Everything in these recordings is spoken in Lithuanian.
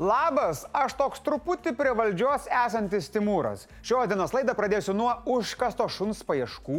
Labas, aš toks truputį prie valdžios esantis Timūras. Šio dienos laidą pradėsiu nuo užkasto šuns paieškų.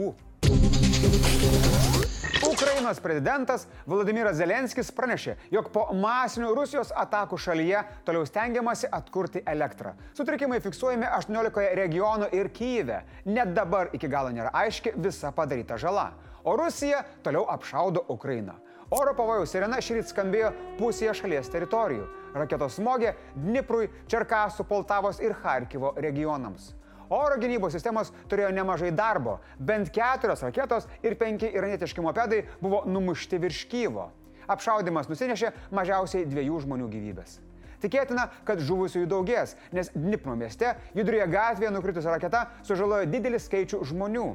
Ukrainos prezidentas Vladimiras Zelenskis pranešė, jog po masinių Rusijos atakų šalyje toliau stengiamasi atkurti elektrą. Sutrikimai fiksuojami 18 regionų ir Kyive. Net dabar iki galo nėra aiški visa padaryta žala. O Rusija toliau apšaudo Ukrainą. Oro pavojaus sirena šįryt skambėjo pusėje šalies teritorijų. Raketos smogė Dniprui, Čerkasų, Poltavos ir Harkivo regionams. Oro gynybos sistemos turėjo nemažai darbo. Bent keturios raketos ir penki iranietiški mopedai buvo numušti virš Kyvo. Apšaudimas nusinešė mažiausiai dviejų žmonių gyvybės. Tikėtina, kad žuvusiųjų daugės, nes Dnipro mieste viduryje gatvėje nukritusi raketa sužalojo didelį skaičių žmonių.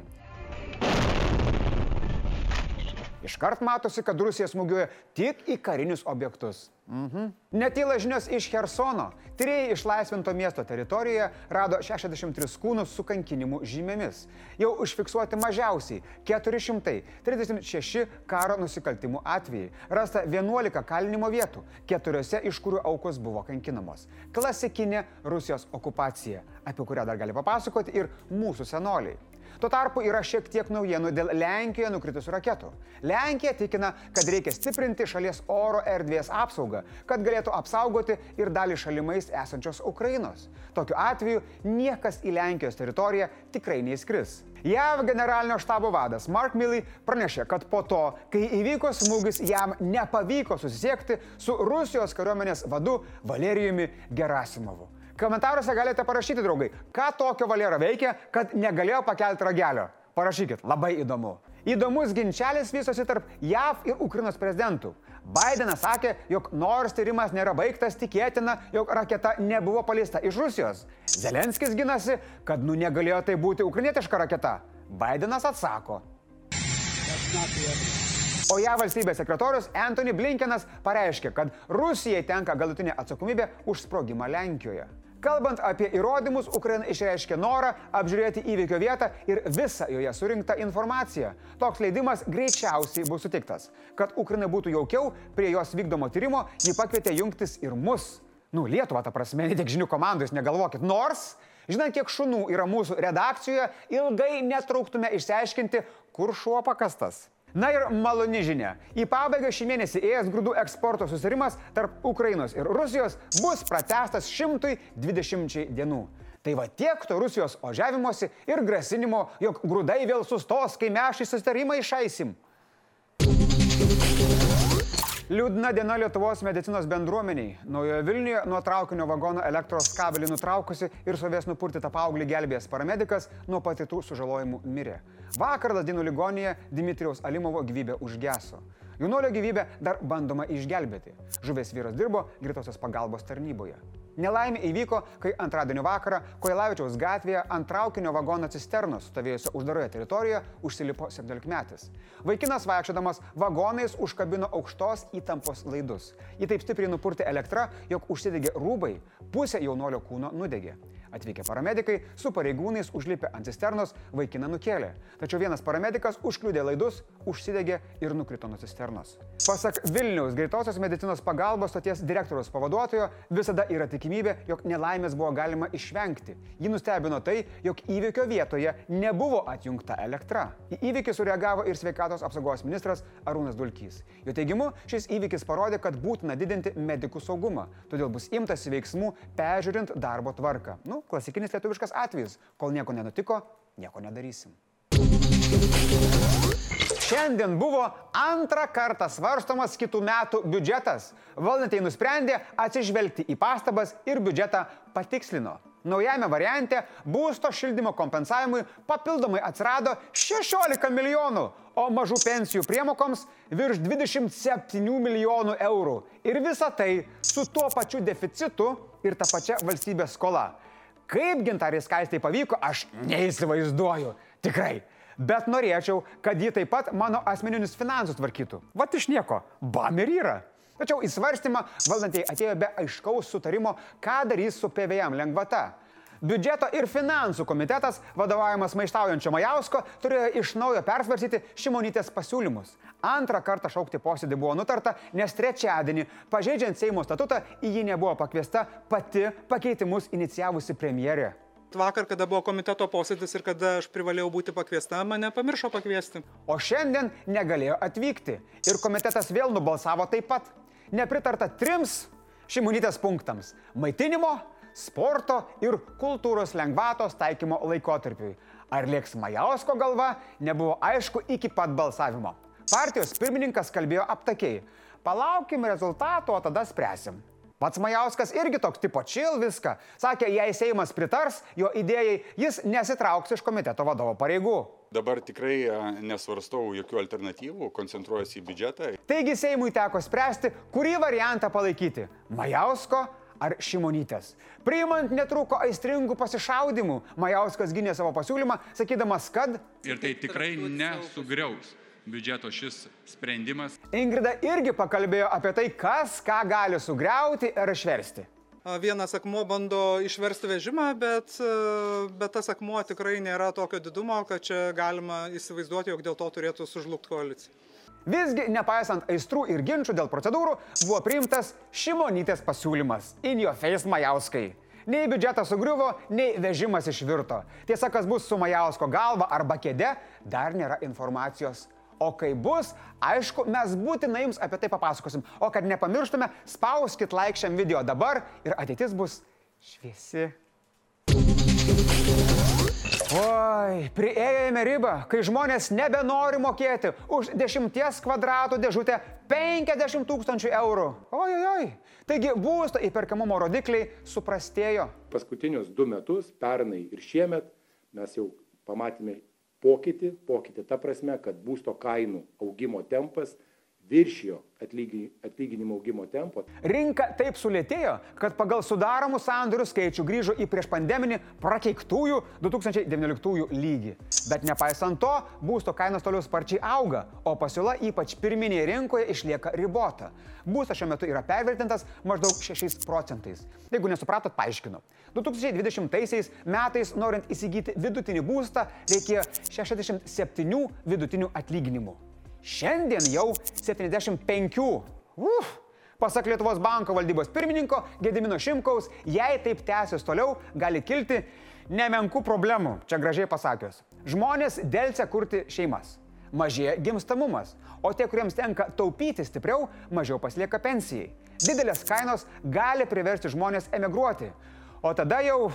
Iškart matosi, kad Rusija smūgiuoja tik į karinius objektus. Mhm. Netyla žinios iš Hersono. Tyrėjai išlaisvinto miesto teritorijoje rado 63 kūnus su kankinimu žymėmis. Jau užfiksuoti mažiausiai 436 karo nusikaltimų atvejai. Rasta 11 kalinimo vietų, keturiose iš kurių aukos buvo kankinamos. Klasikinė Rusijos okupacija, apie kurią dar gali papasakoti ir mūsų senoliai. Tuo tarpu yra šiek tiek naujienų dėl Lenkijoje nukritusių raketų. Lenkija tikina, kad reikia stiprinti šalies oro erdvės apsaugą, kad galėtų apsaugoti ir dalį šalimais esančios Ukrainos. Tokiu atveju niekas į Lenkijos teritoriją tikrai neįskris. JAV generalinio štabo vadas Mark Milley pranešė, kad po to, kai įvyko smūgis, jam nepavyko susisiekti su Rusijos kariuomenės vadu Valerijumi Gerasimovu. Komentaruose galite parašyti, draugai, ką tokio Valero veikia, kad negalėjo pakelti ragelio. Parašykit, labai įdomu. Įdomus ginčelis vystosi tarp JAV ir Ukrainos prezidentų. Bidenas sakė, jog nors tyrimas nėra baigtas, tikėtina, jog raketa nebuvo paleista iš Rusijos. Zelenskis ginasi, kad nu negalėjo tai būti ukrainietiška raketa. Bidenas atsako. O ją valstybės sekretorius Anthony Blinkenas pareiškė, kad Rusijai tenka galutinė atsakomybė už sprogimą Lenkijoje. Kalbant apie įrodymus, Ukraina išreiškė norą apžiūrėti įvykio vietą ir visą joje surinktą informaciją. Toks leidimas greičiausiai bus sutiktas. Kad Ukraina būtų jaukiau, prie jos vykdomo tyrimo ji pakvietė jungtis ir mus. Nu, Lietuva, ta prasme, ne tik žinių komandus, negalvokit. Nors, žinant, kiek šunų yra mūsų redakcijoje, ilgai netrauktume išsiaiškinti, kur šuo pakastas. Na ir maloni žinia. Į pabaigą šį mėnesį ėjęs grūdų eksporto susitarimas tarp Ukrainos ir Rusijos bus pratestas 120 dienų. Tai va tiek to Rusijos ožiavimuose ir grasinimo, jog grūdai vėl sustos, kai mes šį susitarimą išaisim. Liūdna diena Lietuvos medicinos bendruomeniai. Naujoje Vilniuje nuo traukinio vagono elektros kabelį nutraukusi ir sovės nupurtytą paauglį gelbės paramedikas nuo patirtų sužalojimų mirė. Vakar Ladinų ligoninėje Dimitrijaus Alimovo gyvybė užgeso. Jaunuolio gyvybę dar bandoma išgelbėti. Žuvęs vyras dirbo greitosios pagalbos tarnyboje. Nelaimė įvyko, kai antradienio vakarą Koilavičiaus gatvėje ant traukinio vagono cisternos stovėjusio uždaroje teritorijoje užsilipo 17 metais. Vaikinas vaikščiodamas vagonais užkabino aukštos įtampos laidus. Jį taip stipriai nupurtė elektra, jog užsidegė rūbai, pusė jaunolio kūno nudegė. Atvykę paramedikai su pareigūnais užlipę ant cisternos vaikiną nukėlė. Tačiau vienas paramedikas užkliudė laidus, užsidegė ir nukrito nuo cisternos. Pasak Vilniaus greitosios medicinos pagalbos stoties direktoriaus pavaduotojo, visada yra tikimybė, jog nelaimės buvo galima išvengti. Ji nustebino tai, jog įvykio vietoje nebuvo atjungta elektra. Į įvykį sureagavo ir sveikatos apsaugos ministras Arūnas Dulkys. Jo teigimu, šis įvykis parodė, kad būtina didinti medikų saugumą, todėl bus imtasi veiksmų peržiūrint darbo tvarką. Nu, klasikinis lietuviškas atvejis. Kol nieko nenutiko, nieko nedarysim. Šiandien buvo antrą kartą svarstomas kitų metų biudžetas. Valdantieji nusprendė atsižvelgti į pastabas ir biudžetą patikslino. Naujame variante būsto šildymo kompensavimui papildomai atsirado 16 milijonų, o mažų pensijų priemokoms virš 27 milijonų eurų. Ir visa tai su tuo pačiu deficitu ir ta pačia valstybės skola. Kaip gintarė skaistai pavyko, aš neįsivaizduoju. Tikrai. Bet norėčiau, kad ji taip pat mano asmeninius finansus tvarkytų. Vat iš nieko. Bam ir yra. Tačiau į svarstymą valdantieji atėjo be aiškaus sutarimo, ką darys su PVM lengvata. Biudžeto ir finansų komitetas, vadovaujamas maištaujančio Majausko, turėjo iš naujo persvarsyti Šimonytės pasiūlymus. Antrą kartą šaukti posėdį buvo nutarta, nes trečiadienį, pažeidžiant Seimo statutą, į jį nebuvo pakviesta pati pakeitimus inicijavusi premjerė. Vakar, kada buvo komiteto posėdis ir kada aš privalėjau būti pakviesta, mane pamiršo pakviesti. O šiandien negalėjo atvykti ir komitetas vėl nubalsavo taip pat. Nepritarta trims Šimonytės punktams - maitinimo, sporto ir kultūros lengvatos taikymo laikotarpiui. Ar lieks Majausko galva, nebuvo aišku iki pat balsavimo. Partijos pirmininkas kalbėjo aptakiai. Palaukim rezultato, o tada spręsim. Pats Majauskas irgi toks tipo čil viską. Sakė, jei Seimas pritars jo idėjai, jis nesitrauks iš komiteto vadovo pareigų. Dabar tikrai e, nesvarstau jokių alternatyvų, koncentruojuosi į biudžetą. Taigi Seimui teko spręsti, kurį variantą palaikyti - Majausko ar Šimonytės. Priimant netruko aistringų pasišaudimų, Majauskas gynė savo pasiūlymą, sakydamas, kad... Ir tai tikrai nesugriaus biudžeto šis sprendimas. Ingrida irgi pakalbėjo apie tai, kas ką gali sugriauti ir išversti. Vienas akmuo bando išversti vežimą, bet, bet tas akmuo tikrai nėra tokio didumo, kad čia galima įsivaizduoti, jog dėl to turėtų sužlugti koalicija. Visgi, nepaisant aistrų ir ginčių dėl procedūrų, buvo priimtas Šimonytės pasiūlymas - in jo face Majauskai. Nei biudžetas sugriuvo, nei vežimas išvirto. Tiesa, kas bus su Majausko galva arba kėde, dar nėra informacijos. O kai bus, aišku, mes būtinai jums apie tai papasakosim. O kad nepamirštume, spauskit like šiam video dabar ir ateitis bus šviesi. Oi, prieėjome ribą, kai žmonės nebenori mokėti už 10 kvadratų dėžutę 50 tūkstančių eurų. Oi, oi, oi. Taigi būsto įperkamumo rodikliai suprastėjo. Paskutinius du metus, pernai ir šiemet, mes jau pamatėme pokytį, pokytį ta prasme, kad būsto kainų augimo tempas viršijo atlyginimo augimo tempo. Rinka taip sulėtėjo, kad pagal sudaromų sandorių skaičių grįžo į prieš pandeminį prakeiktųjų 2019 lygį. Bet nepaisant to, būsto kainos toliau sparčiai auga, o pasiūla ypač pirminėje rinkoje išlieka ribota. Būstas šiuo metu yra pervertintas maždaug 6 procentais. Jeigu nesupratot, paaiškinu. 2020 metais, norint įsigyti vidutinį būstą, reikėjo 67 vidutinių atlyginimų. Šiandien jau 75. Uf! Pasak Lietuvos banko valdybos pirmininko Gedimino Šimkaus, jei taip tęsis toliau, gali kilti nemenkų problemų, čia gražiai pasakius. Žmonės dėlse kurti šeimas. Mažėja gimstamumas, o tie, kuriems tenka taupyti stipriau, mažiau pasilieka pensijai. Didelės kainos gali priversti žmonės emigruoti, o tada jau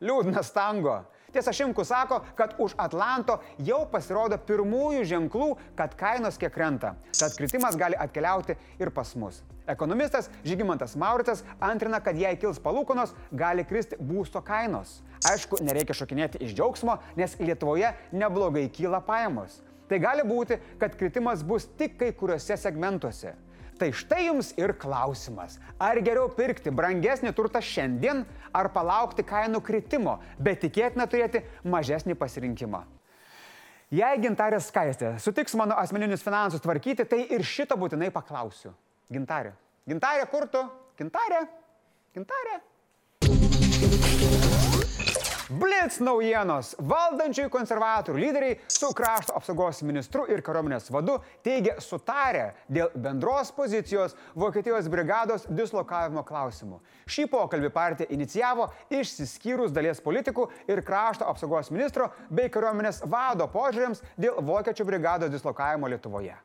liūdnas tango. Tiesa, Šimkus sako, kad už Atlanto jau pasirodo pirmųjų ženklų, kad kainos kiek krenta. Tad kritimas gali atkeliauti ir pas mus. Ekonomistas Žygimantas Mauricas antrina, kad jei kils palūkonos, gali kristi būsto kainos. Aišku, nereikia šokinėti iš džiaugsmo, nes Lietuvoje neblogai kyla pajamos. Tai gali būti, kad kritimas bus tik kai kuriuose segmentuose. Tai štai jums ir klausimas. Ar geriau pirkti brangesnį turtą šiandien, ar palaukti kainų kritimo, bet tikėtina turėti mažesnį pasirinkimą? Jei gintarė skaistė sutiks mano asmeninius finansus tvarkyti, tai ir šito būtinai paklausiu. Gintarė. Gintarė, kur tu? Gintarė? Gintarė? Blitz naujienos. Valdančiųjų konservatorių lyderiai su krašto apsaugos ministru ir kariuomenės vadu teigia sutarę dėl bendros pozicijos Vokietijos brigados dislokavimo klausimų. Šį pokalbį partija inicijavo išsiskyrus dalies politikų ir krašto apsaugos ministro bei kariuomenės vado požiūrėms dėl Vokiečių brigados dislokavimo Lietuvoje.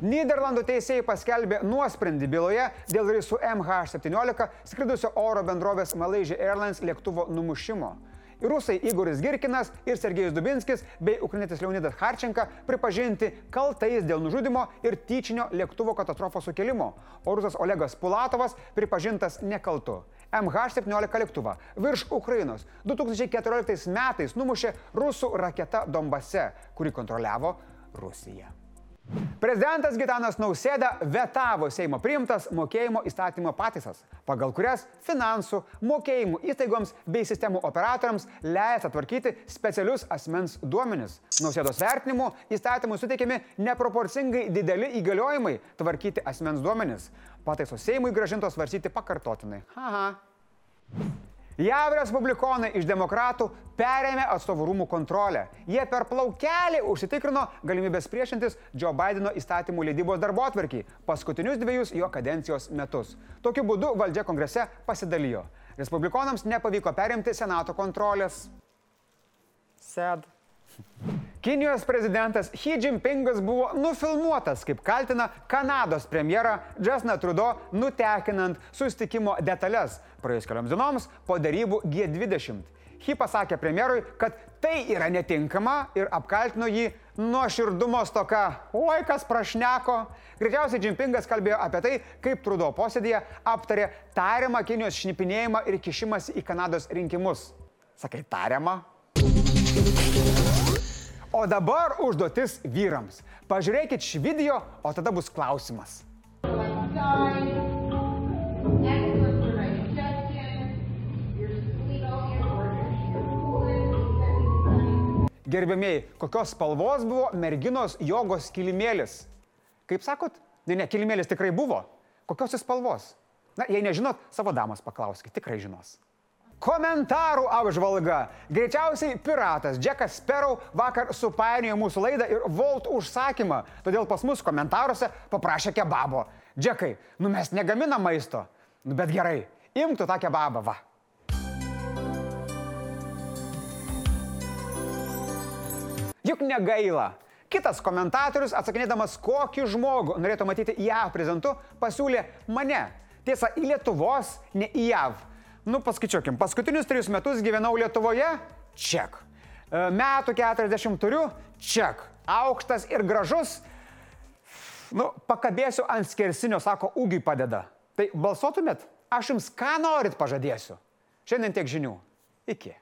Niderlandų teisėjai paskelbė nuosprendį byloje dėl reisų MH17 skridusio oro bendrovės Malaysia Airlines lėktuvo numušimo. Rusai Igoris Girkinas ir Sergejus Dubinskis bei ukrainietis Leonidas Harčenka pripažinti kaltais dėl nužudimo ir tyčinio lėktuvo katastrofos sukelimo, o rusas Olegas Pulatovas pripažintas nekaltu. MH17 lėktuvą virš Ukrainos 2014 metais numušė rusų raketa Dombase, kuri kontroliavo Rusija. Prezidentas Gitanas Nausėda vetavo Seimo priimtas mokėjimo įstatymo pataisas, pagal kurias finansų, mokėjimų įstaigoms bei sistemų operatoriams leis atvarkyti specialius asmens duomenis. Nausėdos vertinimu įstatymui suteikiami neproporcingai dideli įgaliojimai tvarkyti asmens duomenis. Pataisos Seimui gražintos svarsyti pakartotinai. Aha. JAV Respublikonai iš demokratų perėmė atstovų rūmų kontrolę. Jie per plaukelį užsitikrino galimybės priešintis Joe Bideno įstatymų leidybos darbo atvarkiai paskutinius dviejus jo kadencijos metus. Tokiu būdu valdžia kongrese pasidalijo. Respublikonams nepavyko perimti Senato kontrolės. Sed. Kinijos prezidentas Xi Jinpingas buvo nufilmuotas, kaip kaltina Kanados premjerą Justin Trudeau nutekinant sustikimo detalės praėjus kelioms dienoms po darybų G20. Xi pasakė premjerui, kad tai yra netinkama ir apkaltino jį nuoširdumo stoka. Oi, kas prašneko. Greičiausiai Jinpingas kalbėjo apie tai, kaip Trudeau posėdėje aptarė tariamą Kinijos šnipinėjimą ir kišimąsi į Kanados rinkimus. Sakai, tariamą? O dabar užduotis vyrams. Pažiūrėkit šį video, o tada bus klausimas. Gerbėmiai, kokios spalvos buvo merginos jogos kilimėlis? Kaip sakot? Ne, ne, kilimėlis tikrai buvo. Kokios jis spalvos? Na, jei nežinot, savo damos paklauskite, tikrai žinos. Komentarų apžvalga. Greičiausiai piratas Džekas Sparrow vakar supainiojo mūsų laidą ir Volt užsakymą, todėl pas mus komentaruose paprašė kebabo. Džekai, nu mes negaminam maisto. Nu bet gerai, imtų tą kebabą, va. Juk negaila. Kitas komentatorius, atsakinėdamas, kokį žmogų norėtų matyti JAV prezidentu, pasiūlė mane. Tiesa, į Lietuvos, ne į JAV. Nu, paskaičiuokim, paskutinius trijus metus gyvenau Lietuvoje, ček. E, Metų 40 turiu, ček. Aukštas ir gražus, nu, pakabėsiu ant skersinio, sako, ūgiai padeda. Tai balsuotumėt, aš jums ką norit pažadėsiu. Šiandien tiek žinių. Iki.